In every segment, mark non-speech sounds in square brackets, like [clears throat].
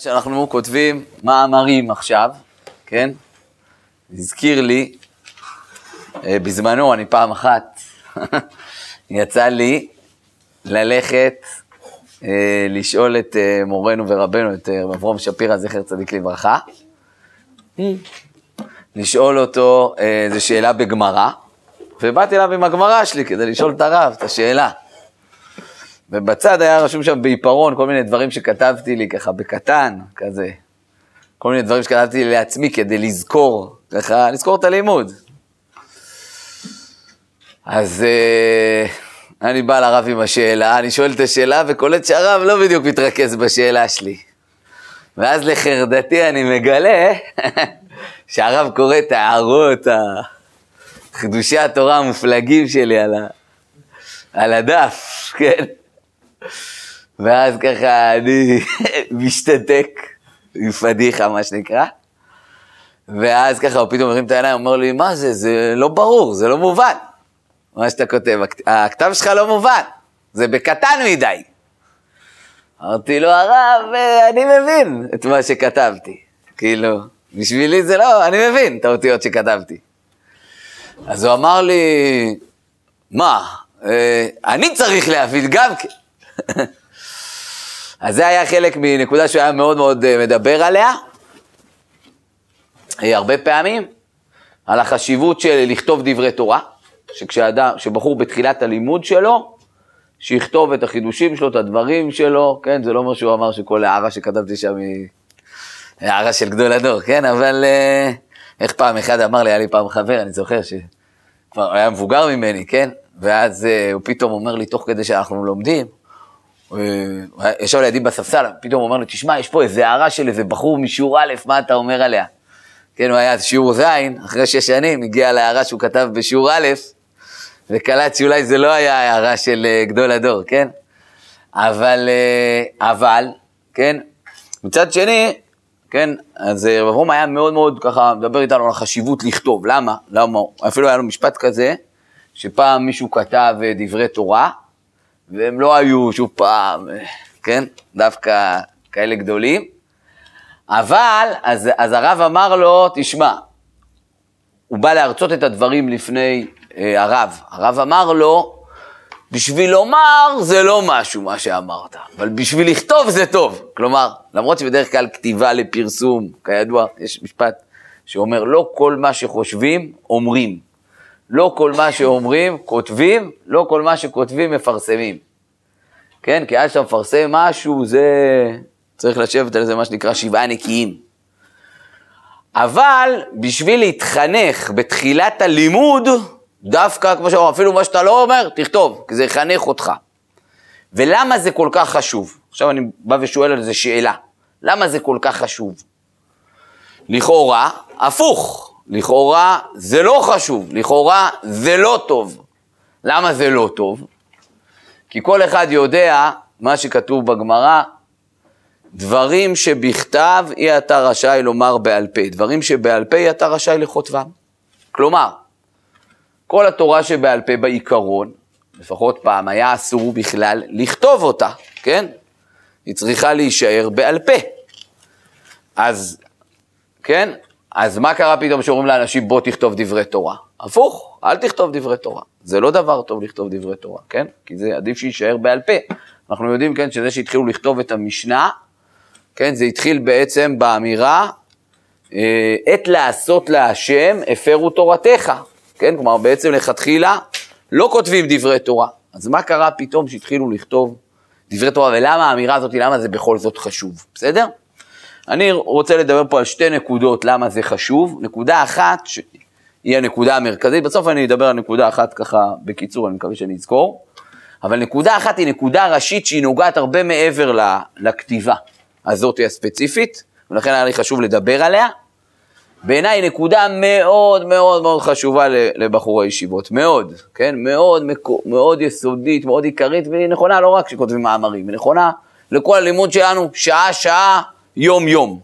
שאנחנו כותבים מאמרים עכשיו, כן? הזכיר לי, אה, בזמנו, אני פעם אחת, [laughs] יצא לי ללכת אה, לשאול את אה, מורנו ורבנו, את אברום שפירא, זכר צדיק לברכה, לשאול אותו איזו שאלה בגמרא, ובאתי אליו עם הגמרא שלי כדי לשאול את הרב את השאלה. ובצד היה רשום שם בעיפרון כל מיני דברים שכתבתי לי ככה בקטן, כזה. כל מיני דברים שכתבתי לי לעצמי כדי לזכור, ככה, לזכור את הלימוד. אז uh, אני בא לרב עם השאלה, אני שואל את השאלה וקולט שהרב לא בדיוק מתרכז בשאלה שלי. ואז לחרדתי אני מגלה [laughs] שהרב קורא את ההערות, חידושי התורה המופלגים שלי על, ה... על הדף, [laughs] כן? ואז ככה אני [laughs] משתתק, עם פדיחה מה שנקרא, ואז ככה הוא פתאום מרים את העיניים, אומר לי, מה זה, זה לא ברור, זה לא מובן. מה שאתה כותב, הכתב שלך לא מובן, זה בקטן מדי. אמרתי לו, הרב, אני מבין את מה שכתבתי. כאילו, בשבילי זה לא, אני מבין את האותיות שכתבתי. אז הוא אמר לי, מה, אה, אני צריך להבין גם כן. [laughs] אז זה היה חלק מנקודה שהוא היה מאוד מאוד אה, מדבר עליה, אה, הרבה פעמים, על החשיבות של לכתוב דברי תורה, שכשאדם, שבחור בתחילת הלימוד שלו, שיכתוב את החידושים שלו, את הדברים שלו, כן, זה לא אומר שהוא אמר שכל הערה שכתבתי שם היא הערה של גדול הדור, כן, אבל אה, איך פעם אחד אמר לי, היה לי פעם חבר, אני זוכר שכבר היה מבוגר ממני, כן, ואז הוא פתאום אומר לי, תוך כדי שאנחנו לומדים, ישב לידי בספסל, פתאום הוא אומר לי, תשמע, יש פה איזה הערה של איזה בחור משיעור א', מה אתה אומר עליה? כן, הוא היה שיעור ז', אחרי שש שנים, הגיע להערה שהוא כתב בשיעור א', וקלט שאולי זה לא היה הערה של אה, גדול הדור, כן? אבל, אה, אבל, כן, מצד שני, כן, אז אה, רב אברום היה מאוד מאוד ככה, מדבר איתנו על החשיבות לכתוב, למה? למה? אפילו היה לו משפט כזה, שפעם מישהו כתב דברי תורה, והם לא היו שוב פעם, כן, דווקא כאלה גדולים. אבל, אז, אז הרב אמר לו, תשמע, הוא בא להרצות את הדברים לפני אה, הרב. הרב אמר לו, בשביל לומר זה לא משהו מה שאמרת, אבל בשביל לכתוב זה טוב. כלומר, למרות שבדרך כלל כתיבה לפרסום, כידוע, יש משפט שאומר, לא כל מה שחושבים, אומרים. לא כל מה שאומרים, כותבים, לא כל מה שכותבים, מפרסמים. כן, כי עד שאתה מפרסם משהו, זה... צריך לשבת על זה מה שנקרא שבעה נקיים. אבל בשביל להתחנך בתחילת הלימוד, דווקא, כמו שאומרים, אפילו מה שאתה לא אומר, תכתוב, כי זה יחנך אותך. ולמה זה כל כך חשוב? עכשיו אני בא ושואל על זה שאלה. למה זה כל כך חשוב? לכאורה, הפוך. לכאורה זה לא חשוב, לכאורה זה לא טוב. למה זה לא טוב? כי כל אחד יודע מה שכתוב בגמרא, דברים שבכתב אי אתה רשאי לומר בעל פה, דברים שבעל פה אי אתה רשאי לכותבם. כלומר, כל התורה שבעל פה בעיקרון, לפחות פעם, היה אסור בכלל לכתוב אותה, כן? היא צריכה להישאר בעל פה. אז, כן? אז מה קרה פתאום שאומרים לאנשים בוא תכתוב דברי תורה? הפוך, אל תכתוב דברי תורה. זה לא דבר טוב לכתוב דברי תורה, כן? כי זה עדיף שיישאר בעל פה. אנחנו יודעים, כן, שזה שהתחילו לכתוב את המשנה, כן, זה התחיל בעצם באמירה, אה, עת לעשות להשם, הפרו תורתך, כן? כלומר, בעצם לכתחילה לא כותבים דברי תורה. אז מה קרה פתאום שהתחילו לכתוב דברי תורה, ולמה האמירה הזאת, למה זה בכל זאת חשוב, בסדר? אני רוצה לדבר פה על שתי נקודות למה זה חשוב. נקודה אחת, שהיא הנקודה המרכזית, בסוף אני אדבר על נקודה אחת ככה בקיצור, אני מקווה שאני אזכור. אבל נקודה אחת היא נקודה ראשית שהיא נוגעת הרבה מעבר לכתיבה הזאת הספציפית, ולכן היה לי חשוב לדבר עליה. בעיניי נקודה מאוד מאוד מאוד חשובה לבחורי ישיבות, מאוד, כן? מאוד, מאוד יסודית, מאוד עיקרית, והיא נכונה לא רק כשכותבים מאמרים, היא נכונה לכל הלימוד שלנו, שעה-שעה, יום-יום.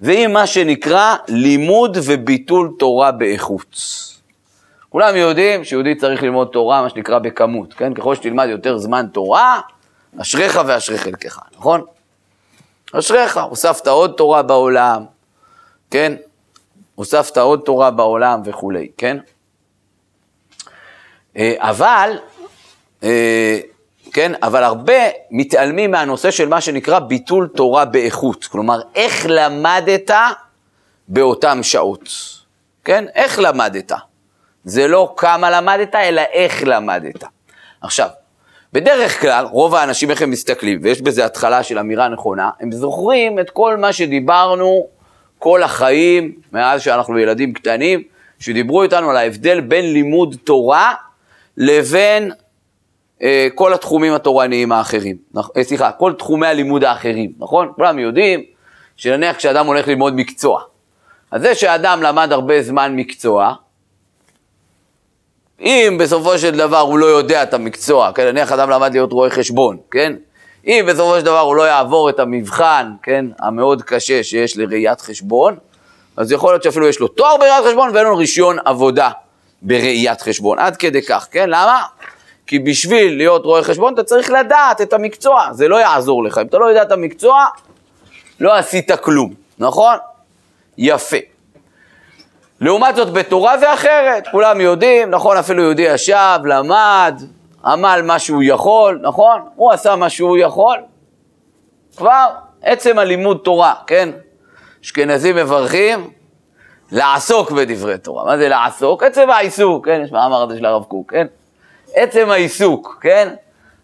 והיא מה שנקרא לימוד וביטול תורה באיכות. כולם יודעים שיהודי צריך ללמוד תורה, מה שנקרא בכמות, כן? ככל שתלמד יותר זמן תורה, אשריך ואשרי חלקך, נכון? אשריך, הוספת עוד תורה בעולם, כן? הוספת עוד תורה בעולם וכולי, כן? אה, אבל, אה, כן, אבל הרבה מתעלמים מהנושא של מה שנקרא ביטול תורה באיכות. כלומר, איך למדת באותן שעות, כן? איך למדת? זה לא כמה למדת, אלא איך למדת. עכשיו, בדרך כלל, רוב האנשים, איך הם מסתכלים, ויש בזה התחלה של אמירה נכונה, הם זוכרים את כל מה שדיברנו כל החיים, מאז שאנחנו ילדים קטנים, שדיברו איתנו על ההבדל בין לימוד תורה לבין כל התחומים התורניים האחרים. אה, סליחה, כל תחומי הלימוד האחרים, נכון? כולם יודעים שנניח כשאדם הולך ללמוד מקצוע, אז זה שאדם למד הרבה זמן מקצוע, אם בסופו של דבר הוא לא יודע את המקצוע, כן, נניח אדם למד להיות רואה חשבון, כן? אם בסופו של דבר הוא לא יעבור את המבחן, כן, המאוד קשה שיש לראיית חשבון, אז יכול להיות שאפילו יש לו תואר בראיית חשבון ואין לו רישיון עבודה בראיית חשבון, עד כדי כך, כן? למה? כי בשביל להיות רואה חשבון אתה צריך לדעת את המקצוע, זה לא יעזור לך. אם אתה לא יודע את המקצוע, לא עשית כלום, נכון? יפה. לעומת זאת בתורה זה אחרת, כולם יודעים, נכון, אפילו יהודי ישב, למד, עמל מה שהוא יכול, נכון? הוא עשה מה שהוא יכול. כבר עצם הלימוד תורה, כן? אשכנזים מברכים לעסוק בדברי תורה. מה זה לעסוק? עצם העיסוק, כן? יש מאמר הזה של הרב קוק, כן? עצם העיסוק, כן?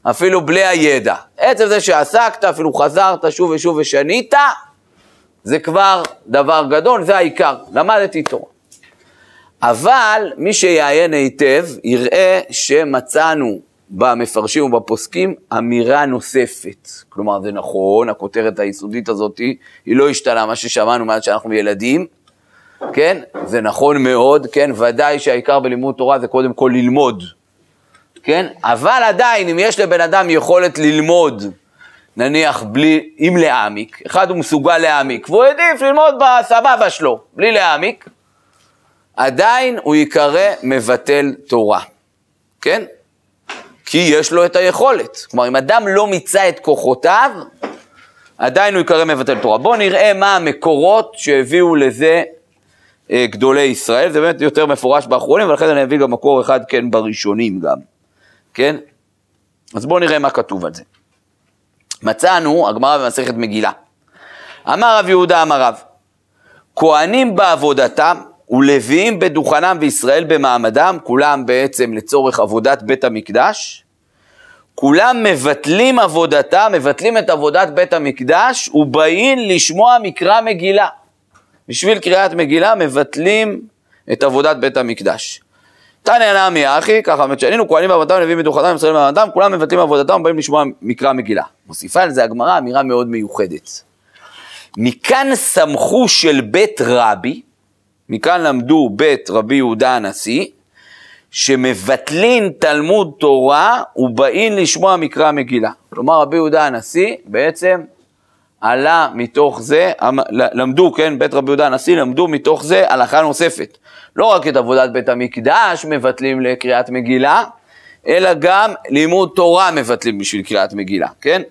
אפילו בלי הידע. עצם זה שעסקת, אפילו חזרת שוב ושוב ושנית, זה כבר דבר גדול, זה העיקר. למדתי תורה. אבל מי שיעיין היטב, יראה שמצאנו במפרשים ובפוסקים אמירה נוספת. כלומר, זה נכון, הכותרת היסודית הזאת היא לא השתנה, מה ששמענו מאז שאנחנו ילדים, כן? זה נכון מאוד, כן? ודאי שהעיקר בלימוד תורה זה קודם כל ללמוד, כן? אבל עדיין, אם יש לבן אדם יכולת ללמוד, נניח בלי, אם להעמיק, אחד הוא מסוגל להעמיק, והוא העדיף ללמוד בסבבה שלו, בלי להעמיק, עדיין הוא ייקרא מבטל תורה, כן? כי יש לו את היכולת. כלומר, אם אדם לא מיצה את כוחותיו, עדיין הוא יקרא מבטל תורה. בואו נראה מה המקורות שהביאו לזה אה, גדולי ישראל, זה באמת יותר מפורש באחרונים, ולכן אני אביא גם מקור אחד כן בראשונים גם, כן? אז בואו נראה מה כתוב על זה. מצאנו, הגמרא במסכת מגילה. אמר רב יהודה אמר רב, כהנים בעבודתם ולוויים בדוכנם וישראל במעמדם, כולם בעצם לצורך עבודת בית המקדש, כולם מבטלים עבודתם, מבטלים את עבודת בית המקדש, ובאים לשמוע מקרא מגילה. בשביל קריאת מגילה מבטלים את עבודת בית המקדש. תניא נמי אחי, ככה באמת שהיינו כהנים בעבודתם, נביאים בדוכנם, ישראל במעמדם, כולם מבטלים עבודתם ובאים לשמוע מקרא מגילה. מוסיפה על זה הגמרא אמירה מאוד מיוחדת. מכאן סמכו של בית רבי, מכאן למדו בית רבי יהודה הנשיא, שמבטלין תלמוד תורה ובאים לשמוע מקרא מגילה. כלומר, רבי יהודה הנשיא בעצם עלה מתוך זה, למדו, כן, בית רבי יהודה הנשיא, למדו מתוך זה הלכה נוספת. לא רק את עבודת בית המקדש מבטלים לקריאת מגילה, אלא גם לימוד תורה מבטלים בשביל קריאת מגילה, כן?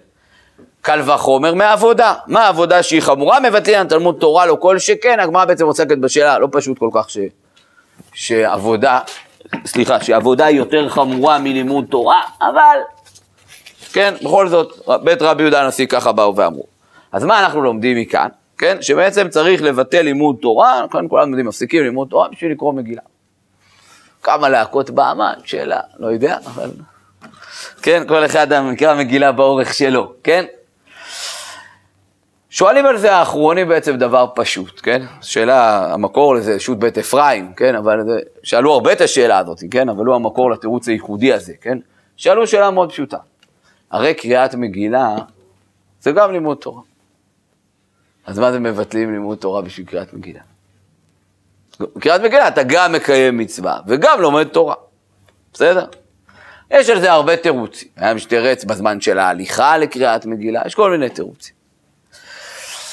קל וחומר מעבודה. מה העבודה שהיא חמורה? מבטלים על תלמוד תורה, לא כל שכן, הגמרא בעצם עוסקת בשאלה, לא פשוט כל כך ש... שעבודה, סליחה, שעבודה היא יותר חמורה מלימוד תורה, אבל כן, בכל זאת, בית רבי יהודה הנשיא ככה באו ואמרו. אז מה אנחנו לומדים מכאן? כן, שבעצם צריך לבטל לימוד תורה, כאן כולם יודעים, מפסיקים לימוד תורה בשביל לקרוא מגילה. כמה להכות באמן, שאלה, לא יודע, אבל... כן, כל אחד מכיר מגילה באורך שלו, כן? שואלים על זה האחרונים בעצם דבר פשוט, כן? שאלה, המקור לזה, שו"ת בית אפרים, כן? אבל זה, שאלו הרבה את השאלה הזאת, כן? אבל הוא המקור לתירוץ הייחודי הזה, כן? שאלו שאלה מאוד פשוטה. הרי קריאת מגילה זה גם לימוד תורה. אז מה זה מבטלים לימוד תורה בשביל קריאת מגילה? קריאת מגילה אתה גם מקיים מצווה וגם לומד תורה, בסדר? יש על זה הרבה תירוצים. היה משתרץ בזמן של ההליכה לקריאת מגילה, יש כל מיני תירוצים.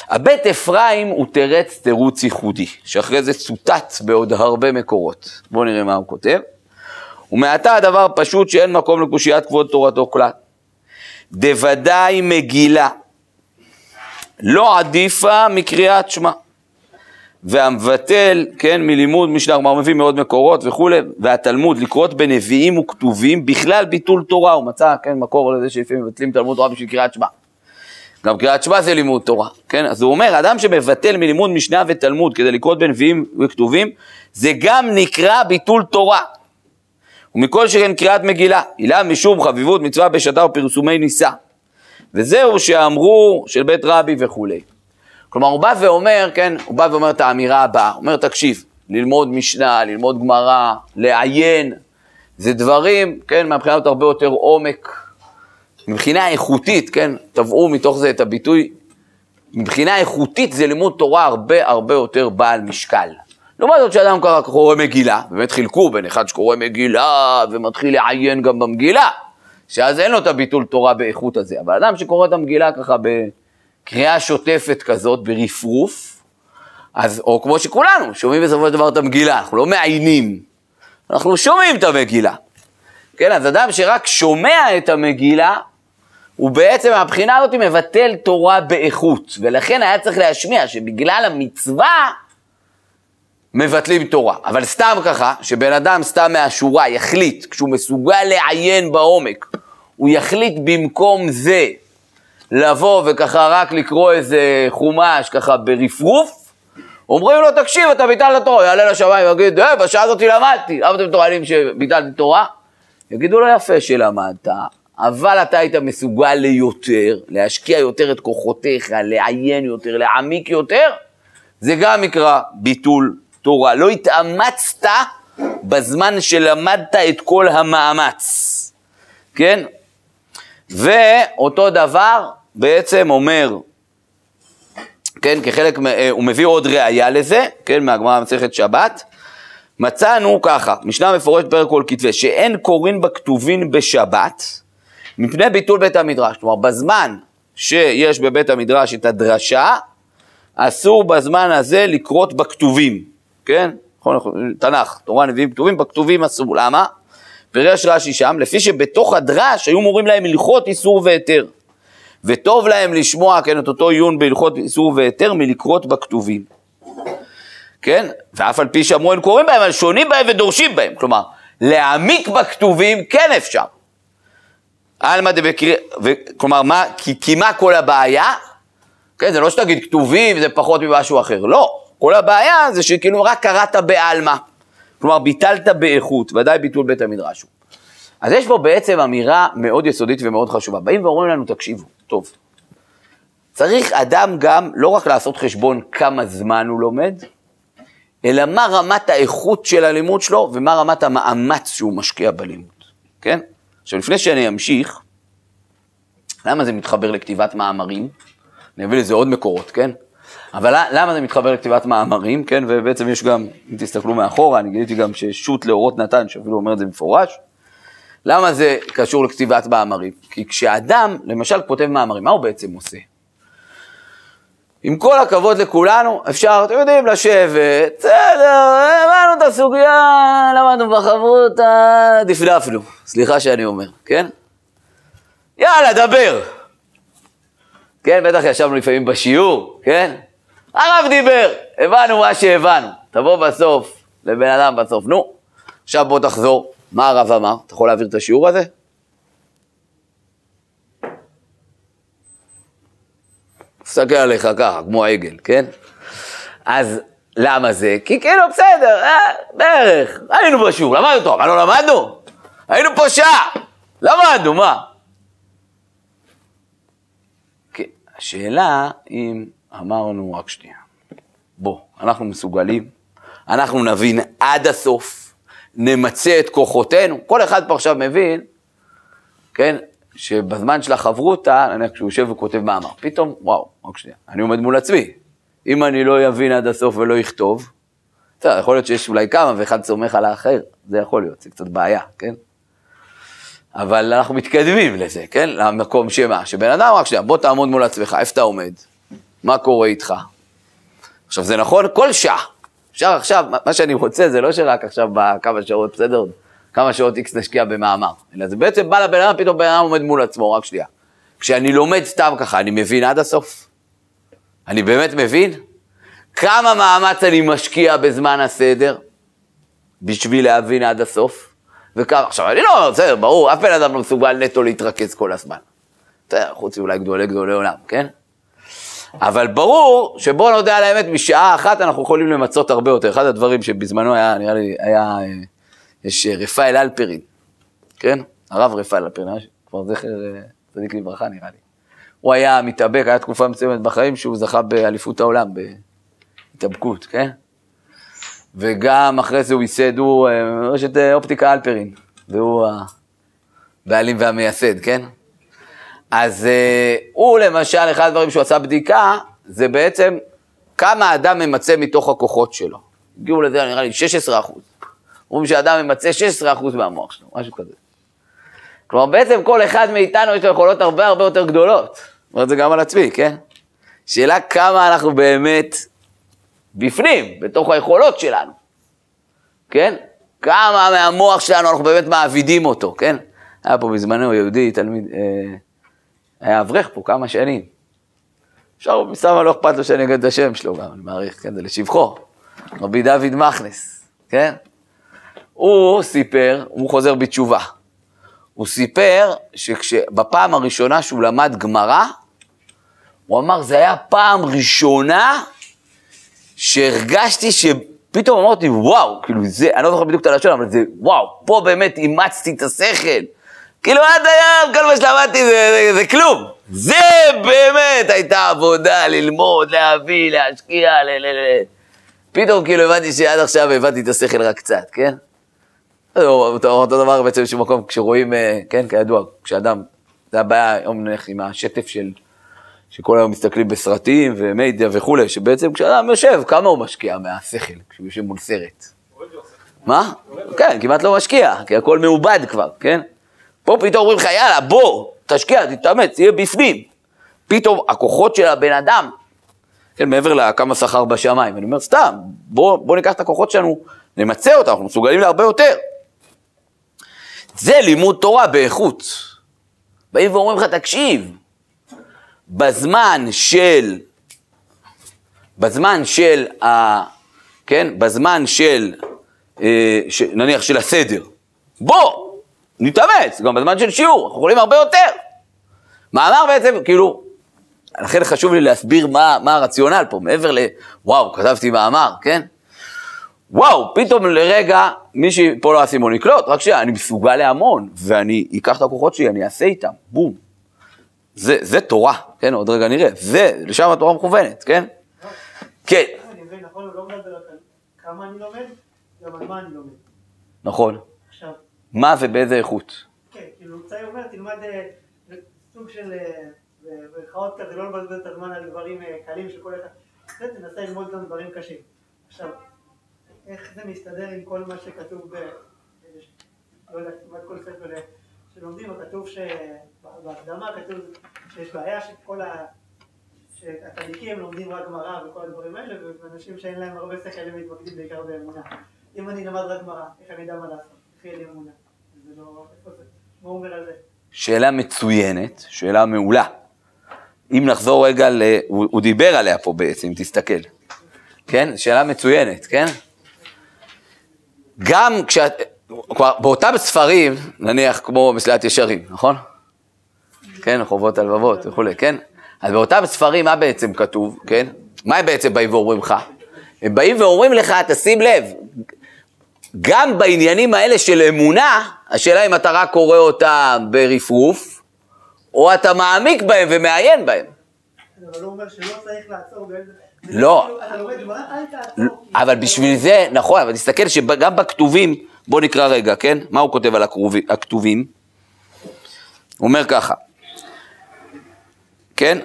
הבית אפרים הוא תרץ תירוץ ייחודי, שאחרי זה צוטט בעוד הרבה מקורות. בואו נראה מה הוא כותב. ומעתה הדבר פשוט שאין מקום לקושיית כבוד תורתו כלל. דוודאי מגילה לא עדיפה מקריאת שמע. והמבטל, כן, מלימוד משנה, כלומר מביא מאוד מקורות וכולי, והתלמוד לקרות בנביאים וכתובים, בכלל ביטול תורה, הוא מצא, כן, מקור לזה שלפעמים מבטלים תלמוד תורה בשביל קריאת שמע. גם קריאת שמע זה לימוד תורה, כן? אז הוא אומר, אדם שמבטל מלימוד משנה ותלמוד כדי לקרות בנביאים וכתובים, זה גם נקרא ביטול תורה. ומכל שכן קריאת מגילה, הילה משום חביבות מצווה בשעתה ופרסומי נישא. וזהו שאמרו של בית רבי וכולי. כלומר, הוא בא ואומר, כן, הוא בא ואומר את האמירה הבאה, הוא אומר, תקשיב, ללמוד משנה, ללמוד גמרא, לעיין, זה דברים, כן, מהבחינות הרבה יותר עומק, מבחינה איכותית, כן, טבעו מתוך זה את הביטוי, מבחינה איכותית זה לימוד תורה הרבה הרבה יותר בעל משקל. לעומת זאת שאדם ככה קורא מגילה, באמת חילקו בין אחד שקורא מגילה ומתחיל לעיין גם במגילה, שאז אין לו את הביטול תורה באיכות הזה, אבל אדם שקורא את המגילה ככה בקריאה שוטפת כזאת, ברפרוף, אז, או כמו שכולנו, שומעים בסופו של דבר את המגילה, אנחנו לא מעיינים, אנחנו שומעים את המגילה. כן, אז אדם שרק שומע את המגילה, הוא בעצם מהבחינה הזאת מבטל תורה באיכות, ולכן היה צריך להשמיע שבגלל המצווה מבטלים תורה. אבל סתם ככה, שבן אדם סתם מהשורה יחליט, כשהוא מסוגל לעיין בעומק, הוא יחליט במקום זה לבוא וככה רק לקרוא איזה חומש ככה ברפרוף, אומרים לו, תקשיב, אתה ביטלת תורה, יעלה לשמיים ויגיד, אה, בשעה הזאת למדתי, למה אתם טוענים שביטלתי תורה? יגידו לו, יפה שלמדת, אבל אתה היית מסוגל ליותר, להשקיע יותר את כוחותיך, לעיין יותר, להעמיק יותר, זה גם נקרא ביטול תורה. לא התאמצת בזמן שלמדת את כל המאמץ, כן? ואותו דבר בעצם אומר, כן, כחלק, אה, הוא מביא עוד ראייה לזה, כן, מהגמרא במסכת שבת, מצאנו ככה, משנה מפורשת פרק כל כתבי, שאין קוראים בכתובין בשבת, מפני ביטול בית המדרש. כלומר, בזמן שיש בבית המדרש את הדרשה, אסור בזמן הזה לקרות בכתובים, כן? נכון, נכון, תנ"ך, תורה, נביאים, כתובים, בכתובים אסור. למה? פירש רש"י שם, לפי שבתוך הדרש היו מורים להם הלכות איסור והיתר. וטוב להם לשמוע, כן, את אותו עיון בהלכות איסור והיתר מלקרות בכתובים. כן? ואף על פי שאמרו אין קוראים בהם, אבל שונים בהם ודורשים בהם. כלומר, להעמיק בכתובים כן אפשר. עלמא דבקריא, כלומר, מה, כי, כי מה כל הבעיה? כן, זה לא שתגיד כתובים זה פחות ממשהו אחר, לא. כל הבעיה זה שכאילו רק קראת בעלמא. כלומר, ביטלת באיכות, ודאי ביטול בית המדרש. אז יש פה בעצם אמירה מאוד יסודית ומאוד חשובה. באים ואומרים לנו, תקשיבו, טוב, צריך אדם גם לא רק לעשות חשבון כמה זמן הוא לומד, אלא מה רמת האיכות של הלימוד שלו ומה רמת המאמץ שהוא משקיע בלימוד, כן? עכשיו, לפני שאני אמשיך, למה זה מתחבר לכתיבת מאמרים? אני אביא לזה עוד מקורות, כן? אבל למה זה מתחבר לכתיבת מאמרים, כן? ובעצם יש גם, אם תסתכלו מאחורה, אני גיליתי גם ששו"ת לאורות נתן, שאפילו אומר את זה במפורש. למה זה קשור לכתיבת מאמרים? כי כשאדם, למשל, כותב מאמרים, מה הוא בעצם עושה? עם כל הכבוד לכולנו, אפשר, אתם יודעים, לשבת, בסדר, הבנו את הסוגיה, למדנו בחברותא, דפדפנו, סליחה שאני אומר, כן? יאללה, דבר. כן, בטח ישבנו לפעמים בשיעור, כן? הרב דיבר, הבנו מה שהבנו. תבוא בסוף, לבן אדם בסוף, נו, עכשיו בוא תחזור, מה הרב אמר? אתה יכול להעביר את השיעור הזה? מסתכל עליך ככה, כמו עגל, כן? אז למה זה? כי כאילו, בסדר, אה, בערך, היינו בשיעור, למדנו טוב, מה לא למדנו? היינו פה שעה, למדנו, מה? כן, השאלה אם אמרנו, רק שנייה, בוא, אנחנו מסוגלים, אנחנו נבין עד הסוף, נמצה את כוחותינו, כל אחד פה עכשיו מבין, כן, שבזמן של החברותא, נניח כשהוא יושב וכותב מאמר, פתאום, וואו, רק שנייה, אני עומד מול עצמי. אם אני לא אבין עד הסוף ולא אכתוב, בסדר, יכול להיות שיש אולי כמה ואחד סומך על האחר, זה יכול להיות, זה קצת בעיה, כן? אבל אנחנו מתקדמים לזה, כן? למקום שמה, שבן אדם, רק שנייה, בוא תעמוד מול עצמך, איפה אתה עומד? מה קורה איתך? עכשיו, זה נכון כל שעה. אפשר עכשיו, מה שאני רוצה זה לא שרק עכשיו בכמה שעות, בסדר? כמה שעות איקס נשקיע במאמר, אלא זה בעצם בא לבן אדם, פתאום בן אדם עומד מול עצמו, רק שנייה. כשאני לומד סתם ככה, אני מבין עד הסוף? אני באמת מבין כמה מאמץ אני משקיע בזמן הסדר בשביל להבין עד הסוף, וכמה, עכשיו אני לא, בסדר, ברור, אף בן אדם לא מסוגל נטו להתרכז כל הזמן. חוץ מאולי גדולי גדולי עולם, כן? אבל ברור שבואו נודה על האמת, משעה אחת אנחנו יכולים למצות הרבה יותר. אחד הדברים שבזמנו היה, נראה לי, היה, אה, יש אה, רפאל אלפרין, כן? הרב רפאל אלפרין, כבר זכר אה, צדיק לברכה נראה לי. הוא היה מתאבק, היה תקופה מסוימת בחיים שהוא זכה באליפות העולם, בהתאבקות, כן? וגם אחרי זה הוא ייסד, הוא רשת אופטיקה אלפרין, והוא הבעלים והמייסד, כן? אז uh, הוא למשל, אחד הדברים שהוא עשה בדיקה, זה בעצם כמה אדם ממצה מתוך הכוחות שלו. הגיעו לזה נראה לי 16 אחוז. אומרים שאדם ממצה 16 אחוז מהמוח שלו, משהו כזה. כלומר, בעצם כל אחד מאיתנו יש לו יכולות הרבה הרבה יותר גדולות. אומר את זה גם על עצמי, כן? שאלה כמה אנחנו באמת בפנים, בתוך היכולות שלנו, כן? כמה מהמוח שלנו אנחנו באמת מעבידים אותו, כן? היה פה בזמנו יהודי, תלמיד, אה, היה אברך פה כמה שנים. אפשר, מסתמה לא אכפת לו שאני אגיד את השם שלו גם, אני מעריך, כן, זה לשבחו. רבי דוד מכנס, כן? הוא סיפר, הוא חוזר בתשובה. הוא סיפר שבפעם הראשונה שהוא למד גמרא, הוא אמר, זה היה פעם ראשונה שהרגשתי שפתאום אמרתי, וואו, כאילו זה, אני לא זוכר בדיוק את הלשון, אבל זה, וואו, פה באמת אימצתי את השכל. כאילו עד היום כל מה שלמדתי זה, זה, זה כלום. זה באמת הייתה עבודה, ללמוד, להביא, להשקיע, ל... ל, ל. פתאום כאילו הבנתי שעד עכשיו הבנתי את השכל רק קצת, כן? אותו, אותו דבר בעצם באיזשהו מקום, כשרואים, אה, כן, כידוע, כשאדם, זה הבעיה היום נלך עם השטף של, שכל היום מסתכלים בסרטים ומדיה וכולי, שבעצם כשאדם יושב, כמה הוא משקיע מהשכל כשהוא יושב מול סרט? מה? כן, כמעט לא משקיע, כי הכל מעובד כבר, כן? פה פתאום אומרים לך, יאללה, בוא, תשקיע, תתאמץ, תהיה בפנים. פתאום הכוחות של הבן אדם, כן, מעבר לכמה שכר בשמיים, אני אומר, סתם, בוא, בוא ניקח את הכוחות שלנו, נמצה אותם, אנחנו מסוגלים להרבה יותר. זה לימוד תורה באיכות. באים ואומרים לך, תקשיב, בזמן של, בזמן של, ה, כן, בזמן של, אה, ש, נניח של הסדר, בוא, נתאמץ, גם בזמן של שיעור, אנחנו יכולים הרבה יותר. מאמר בעצם, כאילו, לכן חשוב לי להסביר מה, מה הרציונל פה, מעבר ל... וואו, כתבתי מאמר, כן? וואו, פתאום לרגע, מישהי, פה לא האסימון יקלוט, רק שנייה, אני מסוגל להמון, ואני אקח את הכוחות שלי, אני אעשה איתם, בום. זה, זה תורה, כן, עוד רגע נראה, זה, לשם התורה מכוונת, כן? כן. נכון, מה ובאיזה איכות. כן, כאילו, צעיר אומר, תלמד אה, סוג של, אה, ברכאות כזה, לא לבזבז את הזמן על דברים אה, קלים שכל אחד, תנסה ללמוד גם דברים קשים. עכשיו, איך זה מסתדר עם כל מה שכתוב ב... לא יודע, כמעט כל ספר שלומדים, כתוב שבהקדמה כתוב שיש בעיה שכל ה... שהצדיקים לומדים רק גמרא וכל הדברים האלה, ואנשים שאין להם הרבה שכל הם מתמקדים בעיקר באמונה. אם אני אלמד רק גמרא, איך אני אדע מה לעשות? לא- שאלה מצוינת, שאלה מעולה. אם נחזור רגע, ל... הוא, הוא דיבר עליה פה בעצם, תסתכל. כן? שאלה מצוינת, כן? גם כשאת, כבר באותם ספרים, נניח כמו מסילת ישרים, נכון? כן, חובות הלבבות וכולי, כן? אז באותם ספרים מה בעצם כתוב, כן? מה הם בעצם באים ואומרים לך? הם באים ואומרים לך, תשים לב, גם בעניינים האלה של אמונה, השאלה אם אתה רק קורא אותם ברפרוף, או אתה מעמיק בהם ומעיין בהם. אבל הוא אומר שלא צריך לעצור לא, אבל בשביל זה, נכון, אבל תסתכל שגם בכתובים, בוא נקרא רגע, כן? מה הוא כותב על הכתובים? הוא אומר ככה, כן?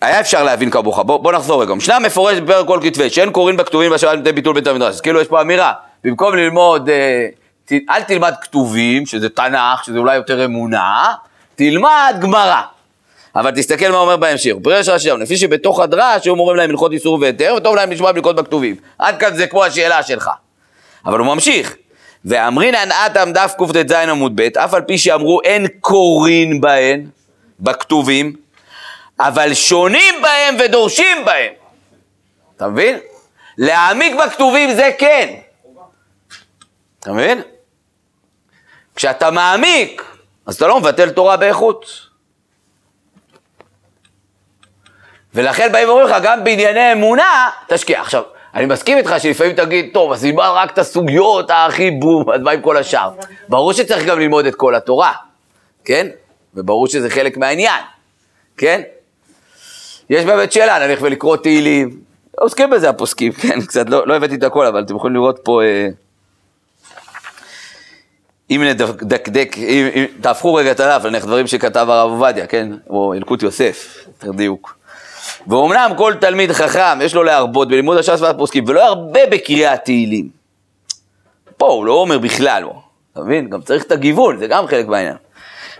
היה אפשר להבין כמוך, בוא, בוא נחזור רגע. משנה מפורשת בפרק כל כתבי, שאין קוראים בכתובים בשבת מפני ביטול בית המדרש. אז כאילו יש פה אמירה, במקום ללמוד, אה, ת, אל תלמד כתובים, שזה תנ"ך, שזה אולי יותר אמונה, תלמד גמרא. אבל תסתכל מה אומר בהמשך. פרש רש"י, לפי שבתוך הדרש היו אומרים להם הלכות איסור והיתר, וטוב להם לשמוע בליקות בכתובים. עד כאן זה כמו השאלה שלך. אבל הוא ממשיך. ואמרינן אטם דף קט"ז עמוד ב', אף על פי שאמרו אין קורין בהן, בכתובים, אבל שונים בהם ודורשים בהם. אתה מבין? להעמיק בכתובים זה כן. אתה מבין? כשאתה מעמיק, אז אתה לא מבטל תורה באיכות. ולכן באים ואומרים לך, גם בענייני אמונה, תשקיע. עכשיו, אני מסכים איתך שלפעמים תגיד, טוב, אז נלמד רק את הסוגיות הכי בום, אז מה עם כל השאר? ברור שצריך גם ללמוד את כל התורה, כן? וברור שזה חלק מהעניין, כן? יש באמת שאלה, נלך ולקרוא תהילים, עוסקים בזה הפוסקים, [laughs] כן? קצת, לא, לא הבאתי את הכל, אבל אתם יכולים לראות פה... אה, אם נדקדק, אם, אם, תהפכו רגע את הדף, נניח דברים שכתב הרב עובדיה, כן? או ילקוט יוסף, יותר דיוק. ואומנם כל תלמיד חכם יש לו להרבות בלימוד הש"ס והפוסקים, ולא הרבה בקריאת תהילים. פה הוא לא אומר בכלל, לא. אתה מבין? גם צריך את הגיוון, זה גם חלק מהעניין.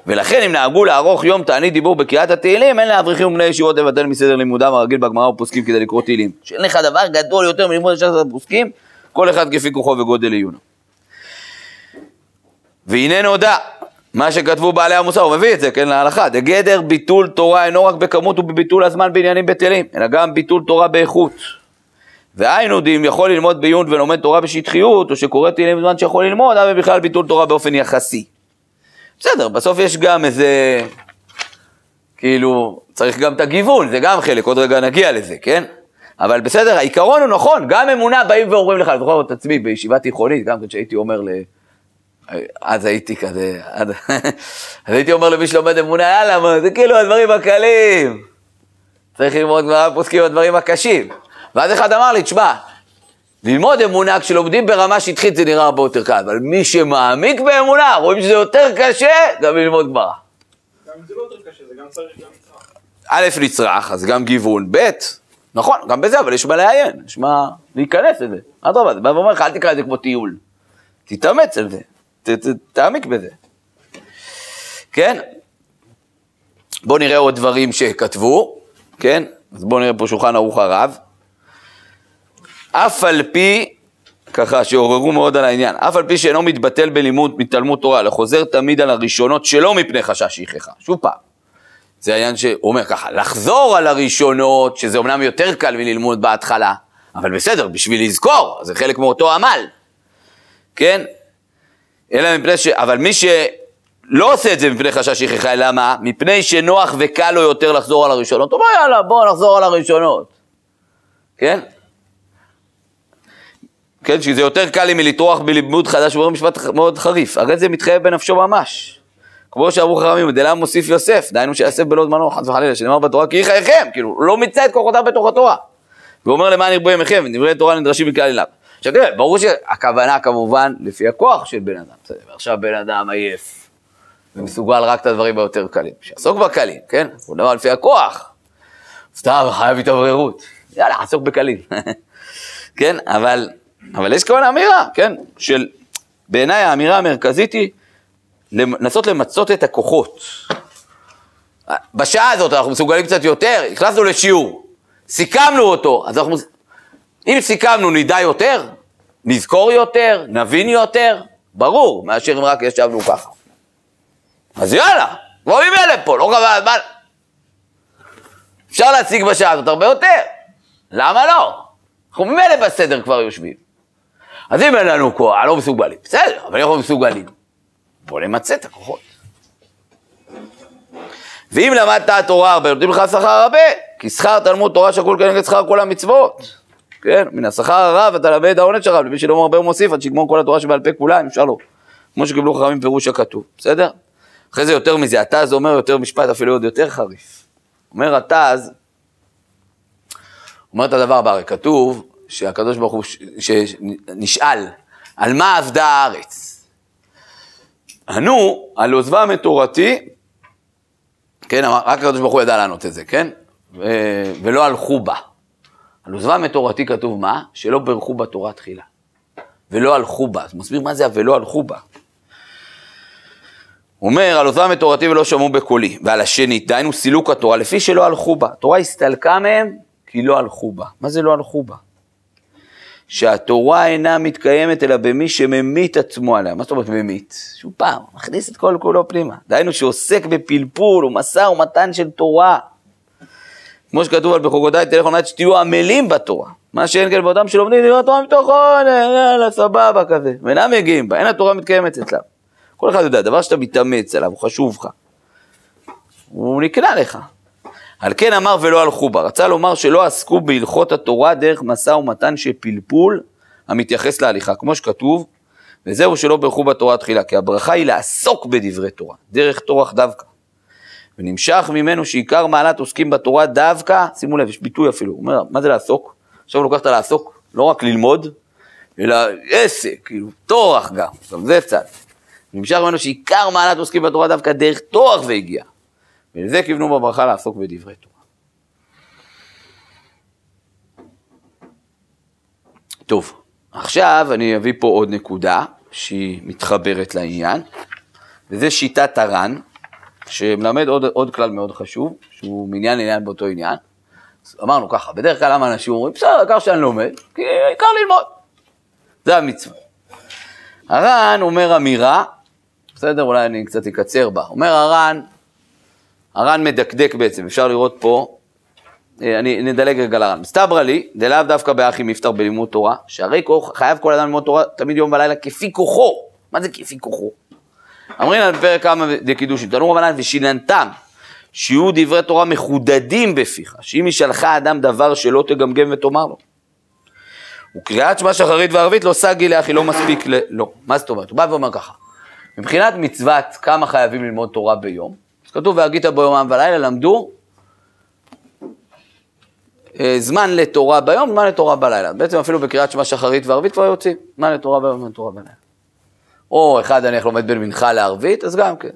ולכן אם נהגו לערוך יום תענית דיבור בקריאת התהילים, אין לאברכים ובני ישיבות לבטל מסדר לימודם הרגיל בגמרא ופוסקים כדי לקרוא תהילים. שאין לך דבר גדול יותר מלימוד הש"ס והפוסקים, כל אחד כפי כוחו וגודל עיונו. והנה נודע, מה שכתבו בעלי המוסר, הוא מביא את זה, כן, להלכה, דגדר ביטול תורה אינו רק בכמות ובביטול הזמן בעניינים בטלים, אלא גם ביטול תורה באיכות. והיינו דאם יכול ללמוד בעיון ולומד תורה בשטחיות, או שקורא תהילים בזמן שיכול ללמוד, אבל בכלל ביטול תורה באופן יחסי. בסדר, בסוף יש גם איזה, כאילו, צריך גם את הגיוון, זה גם חלק, עוד רגע נגיע לזה, כן? אבל בסדר, העיקרון הוא נכון, גם אמונה באים ואומרים לך, אני זוכר את עצמי בישיבה תיכונית, גם כשהייתי אומר ל... אז הייתי כזה, [laughs] אז הייתי אומר למי שלומד אמונה, יאללה, מה, זה כאילו הדברים הקלים. צריך ללמוד גמרא פוסקים הדברים הקשים. ואז אחד אמר לי, תשמע, ללמוד אמונה, כשלומדים ברמה שטחית זה נראה הרבה יותר קל, אבל מי שמעמיק באמונה, רואים שזה יותר קשה גם ללמוד גמרא. גם אם זה לא יותר קשה, זה גם צריך גם נצרך. א', נצרך, אז גם גיוון, ב', נכון, גם בזה, אבל יש מה לעיין, יש מה להיכנס לזה. אדרבה, זה בא ואומר לך, אל תקרא את זה כמו טיול. תתאמץ על זה. ת, ת, תעמיק בזה. כן? בואו נראה עוד דברים שכתבו, כן? אז בואו נראה פה שולחן ערוך הרב. אף על פי, ככה שעוררו מאוד על העניין, אף על פי שאינו מתבטל בלימוד מתלמוד תורה, אלא חוזר תמיד על הראשונות שלא מפני חשש שכחה. שוב פעם, זה העניין שהוא אומר ככה, לחזור על הראשונות, שזה אומנם יותר קל מללמוד בהתחלה, אבל בסדר, בשביל לזכור, זה חלק מאותו עמל, כן? אלא מפני ש... אבל מי שלא עושה את זה מפני חשש שכחה, אלא מה? מפני שנוח וקל לו יותר לחזור על הראשונות. הוא אומר, יאללה, בואו נחזור על הראשונות. כן? כן, שזה יותר קל לי מלטרוח בלימוד חדש, הוא אומר משפט מאוד חריף, הרי זה מתחייב בנפשו ממש. כמו שאמרו חכמים, דלם מוסיף יוסף, דהיינו שיוסף בלא זמנו, חס וחלילה, שנאמר בתורה, כי היא חייכם, כאילו, לא מיצה את כוחותיו בתוך התורה. והוא אומר למען ירבו ימיכם, דברי תורה נדרשים מכלל אליו. עכשיו תראה, ברור שהכוונה כמובן לפי הכוח של בן אדם, בסדר, ועכשיו בן אדם עייף, ומסוגל רק את הדברים היותר קלים, שיעסוק בקלים, כן? הוא דבר לפי הכוח, סתם חייב התעוררות, יאללה, עסוק בקלים, [laughs] כן? אבל, אבל יש כמובן אמירה, כן? של, בעיניי האמירה המרכזית היא לנסות למצות את הכוחות. בשעה הזאת אנחנו מסוגלים קצת יותר, הכנסנו לשיעור, סיכמנו אותו, אז אנחנו... אם סיכמנו נדע יותר, נזכור יותר, נבין יותר, ברור, מאשר אם רק ישבנו ככה. אז יאללה, בואו ממילא פה, לא חבל הזמן. אפשר להציג בשעה הזאת הרבה יותר, למה לא? אנחנו ממילא בסדר כבר יושבים. אז אם אין לנו כוח, לא מסוגלים, בסדר, אבל אנחנו מסוגלים. בוא נמצה את הכוחות. ואם למדת התורה הרבה, נותנים לך שכר הרבה, כי שכר תלמוד תורה שקול כנגד שכר כל המצוות. כן, מן השכר הרב אתה למד העונש הרב, למי שלא מרבה ומוסיף, עד שיגמור כל התורה שבעל פה כולה, אם אפשר לו. כמו שקיבלו חכמים פירוש הכתוב, בסדר? אחרי זה יותר מזה, התז אומר יותר משפט אפילו עוד יותר חריף. אומר התז, אומר את הדבר הבא, הרי כתוב שהקדוש ברוך הוא, שנשאל, על מה עבדה הארץ? ענו, על עוזבם את תורתי, כן, רק הקדוש ברוך הוא ידע לענות את זה, כן? ולא הלכו בה. על עוזבם את תורתי כתוב מה? שלא ברכו בתורה תחילה. ולא הלכו בה. אז מסביר מה זה ה"ולא הלכו בה". הוא אומר, על עוזבם את תורתי ולא שמעו בקולי, ועל השנית, דהיינו סילוק התורה, לפי שלא הלכו בה. התורה הסתלקה מהם כי לא הלכו בה. מה זה לא הלכו בה? שהתורה אינה מתקיימת אלא במי שממית עצמו עליה. מה זאת אומרת ממית? שהוא פעם, מכניס את כל כולו פנימה. דהיינו שעוסק בפלפול ומשא ומתן של תורה. כמו שכתוב על בחוקותיי תלך על מנת שתהיו עמלים בתורה. מה שאין כן באותם שלומדים דברי התורה מתוכו, יאללה, סבבה כזה. ואינם מגיעים בה, אין התורה מתקיימת אצלם. כל אחד יודע, דבר שאתה מתאמץ עליו, הוא חשוב לך. הוא נקנה לך. על כן אמר ולא הלכו בה. רצה לומר שלא עסקו בהלכות התורה דרך משא ומתן שפלפול המתייחס להליכה, כמו שכתוב, וזהו שלא ברכו בתורה תחילה, כי הברכה היא לעסוק בדברי תורה, דרך תורך דווקא. ונמשך ממנו שעיקר מעלת עוסקים בתורה דווקא, שימו לב, יש ביטוי אפילו, הוא אומר, מה זה לעסוק? עכשיו הוא לוקח את הלעסוק, לא רק ללמוד, אלא עסק, כאילו, טורח גם, זה צד. נמשך ממנו שעיקר מעלת עוסקים בתורה דווקא דרך טורח והגיע. ולזה כיוונו בברכה לעסוק בדברי תורה. טוב, עכשיו אני אביא פה עוד נקודה שהיא מתחברת לעניין, וזה שיטת הר"ן, שמלמד עוד, עוד כלל מאוד חשוב, שהוא מעניין לעניין באותו עניין. אמרנו ככה, בדרך כלל למה אנשים אומרים, בסדר, העיקר שאני לומד, כי העיקר ללמוד. זה המצווה. הר"ן אומר אמירה, בסדר, אולי אני קצת אקצר בה. אומר הר"ן, הר"ן מדקדק בעצם, אפשר לראות פה, אה, אני נדלג רגע לר"ן. מסתברא לי, דלאו דווקא באחי מפטר בלימוד תורה, שהרי כוח, חייב כל אדם ללמוד תורה תמיד יום ולילה כפי כוחו. מה זה כפי כוחו? אמרין על פרק כמה דקידושין, תנו רבנן ושיננתם, שיהיו דברי תורה מחודדים בפיך, שאם ישאלך אדם דבר שלא תגמגם ותאמר לו. וקריאת שמע שחרית וערבית לא סגי לאחי, לא מספיק ל... לא. מה זאת אומרת? הוא בא ואומר ככה, מבחינת מצוות כמה חייבים ללמוד תורה ביום, אז כתוב והגית בו יומם ולילה, למדו אה, זמן לתורה ביום, זמן לתורה בלילה. בעצם אפילו בקריאת שמע שחרית וערבית כבר יוצאים, זמן לתורה ביום, זמן לתורה בלילה. או אחד נניח לומד בין מנחה לערבית, אז גם כן.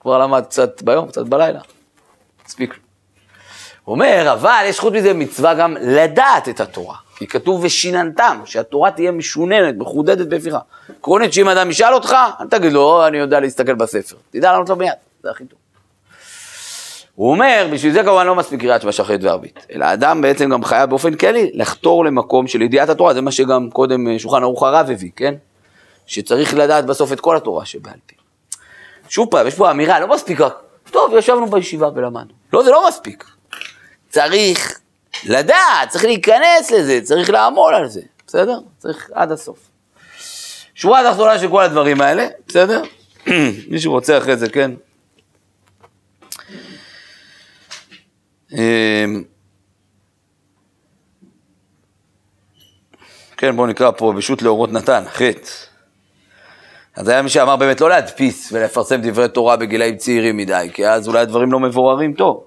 כבר למד קצת ביום, קצת בלילה. מספיק. הוא אומר, אבל יש חוץ מזה מצווה גם לדעת את התורה. כי כתוב ושיננתם, שהתורה תהיה משוננת, מחודדת בפיך. עקרונית שאם אדם ישאל אותך, אל תגיד לו, אני יודע להסתכל בספר. תדע לענות לו מיד, זה הכי טוב. הוא אומר, בשביל זה כמובן לא מספיק קריאת שמע שחרית וערבית, אלא האדם בעצם גם חייב באופן כללי לחתור למקום של ידיעת התורה, זה מה שגם קודם אה, שולחן ערוך הרב הביא, כן? שצריך לדעת בסוף את כל התורה שבעל פה. שוב פעם, יש פה אמירה, לא מספיק רק, טוב, ישבנו בישיבה ולמדנו. לא, זה לא מספיק. צריך לדעת, צריך להיכנס לזה, צריך לעמול על זה, בסדר? צריך עד הסוף. שורה תחתונה של כל הדברים האלה, בסדר? [clears throat] מישהו רוצה אחרי זה, כן? כן, בואו נקרא פה, בשו"ת לאורות נתן, חטא. אז היה מי שאמר באמת לא להדפיס ולפרסם דברי תורה בגילאים צעירים מדי, כי אז אולי הדברים לא מבוררים טוב.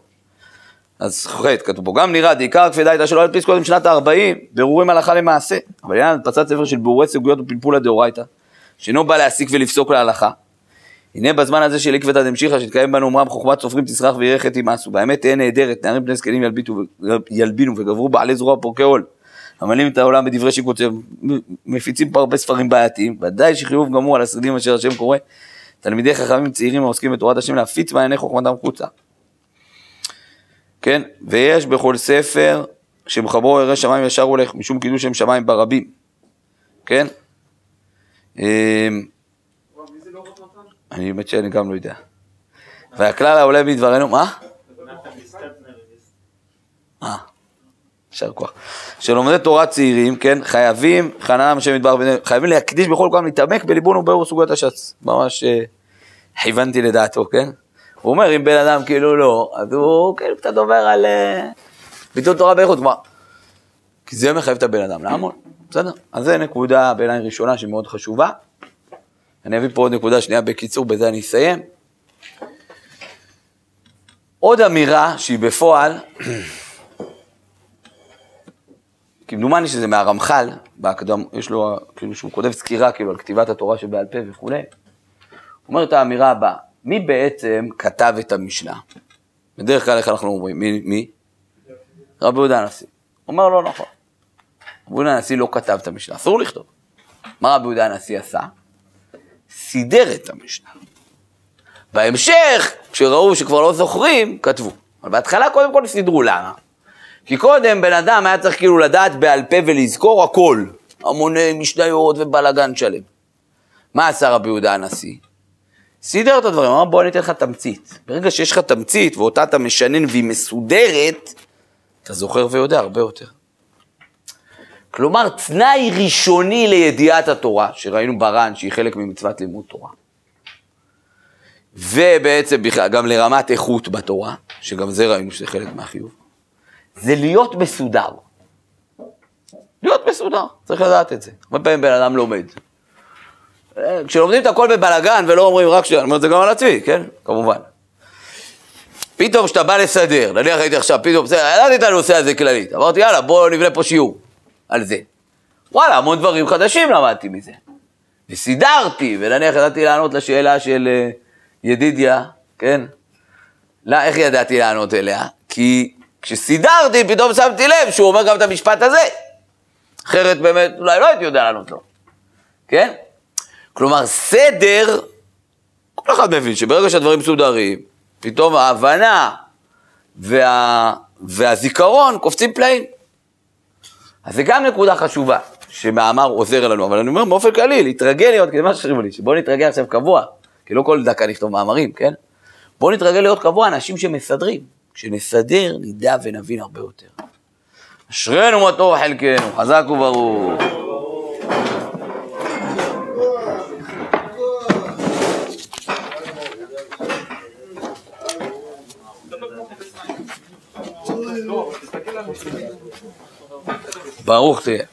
אז חטא, כתוב פה, גם נראה, דעיקר כפי דייתא שלא להדפיס קודם שנת ה-40, בירורים הלכה למעשה. אבל עניין הדפסת ספר של בירורי סוגיות ופלפולה דאורייתא, שאינו בא להסיק ולפסוק להלכה. הנה בזמן הזה של עקבתא דמשיחא, שהתקיים בנו אומרם חוכמת סופרים תסרח וירחת ימאסו, באמת תהיה נהדרת, נערים בני זקנים ילבינו וגברו בעלי זרוע פורקי עול. המלאים את העולם בדברי שיקוצר, מפיצים פה הרבה ספרים בעייתיים, ודאי שחיוב גמור על השרידים אשר השם קורא, תלמידי חכמים צעירים העוסקים בתורת השם להפיץ מעייני חוכמתם חוצה. כן, ויש בכל ספר שמחברו ירא שמיים ישר הולך, משום קידוש שם שמיים ברבים, כן? אני באמת שאני גם לא יודע. והכלל העולה מדברנו, מה? אה. יישר כוח. שלומדי תורה צעירים, כן, חייבים, חנן השם מדבר, חייבים להקדיש בכל כולם, להתעמק בליבון וביאור סוגיות הש"ס. ממש אה, כיוונתי לדעתו, כן? הוא אומר, אם בן אדם כאילו לא, אז הוא כאילו קצת עובר על אה, ביטול תורה באיכות, כלומר, כי זה מחייב את הבן אדם לעמוד, בסדר? אז זה נקודה בעיניי ראשונה שמאוד חשובה. אני אביא פה עוד נקודה שנייה בקיצור, בזה אני אסיים. עוד אמירה שהיא בפועל, [clears throat] כמדומני שזה מהרמח"ל, בהקדם, יש לו, כאילו שהוא כותב סקירה כאילו על כתיבת התורה שבעל פה וכולי, אומר את האמירה הבאה, מי בעצם כתב את המשנה? בדרך כלל איך אנחנו אומרים, מי? מי? רבי יהודה הנשיא. אומר לא נכון. רבי יהודה הנשיא לא כתב את המשנה, אסור לכתוב. מה רבי יהודה הנשיא עשה? סידר את המשנה. בהמשך, כשראו שכבר לא זוכרים, כתבו. אבל בהתחלה קודם כל סידרו, למה? כי קודם בן אדם היה צריך כאילו לדעת בעל פה ולזכור הכל. המוני משניות ובלאגן שלם. מה עשה רבי יהודה הנשיא? סידר את הדברים, אמר בוא אני אתן לך תמצית. ברגע שיש לך תמצית ואותה אתה משנן והיא מסודרת, אתה זוכר ויודע הרבה יותר. כלומר, תנאי ראשוני לידיעת התורה, שראינו בר"ן, שהיא חלק ממצוות לימוד תורה. ובעצם גם לרמת איכות בתורה, שגם זה ראינו שזה חלק מהחיוב, זה להיות מסודר. להיות מסודר, צריך לדעת את זה. הרבה פעמים בן אדם לומד. אה, כשלומדים את הכל בבלגן ולא אומרים רק שנייה, אני אומר את זה גם על עצמי, כן? כמובן. פתאום כשאתה בא לסדר, נניח הייתי עכשיו, פתאום, בסדר, ידעתי את הנושא הזה כללית. אמרתי, יאללה, בואו נבנה פה שיעור על זה. וואלה, המון דברים חדשים למדתי מזה. וסידרתי, ונניח ידעתי לענות לשאלה של אה, ידידיה, כן? לא, איך ידעתי לענות אליה? כי כשסידרתי, פתאום שמתי לב שהוא אומר גם את המשפט הזה. אחרת באמת, אולי לא הייתי יודע לענות לו, כן? כלומר, סדר, כל אחד מבין שברגע שהדברים מסודרים, פתאום ההבנה וה... והזיכרון קופצים פלאים. אז זה גם נקודה חשובה, שמאמר עוזר לנו, אבל אני אומר באופן כללי, להתרגל להיות, כי זה מה שחשוב לי, שבואו נתרגל עכשיו קבוע, כי לא כל דקה נכתוב מאמרים, כן? בואו נתרגל להיות קבוע אנשים שמסדרים. כשנסדר, נדע ונבין הרבה יותר. אשרינו מה טוב חלקנו, חזק וברוך. Баух ты!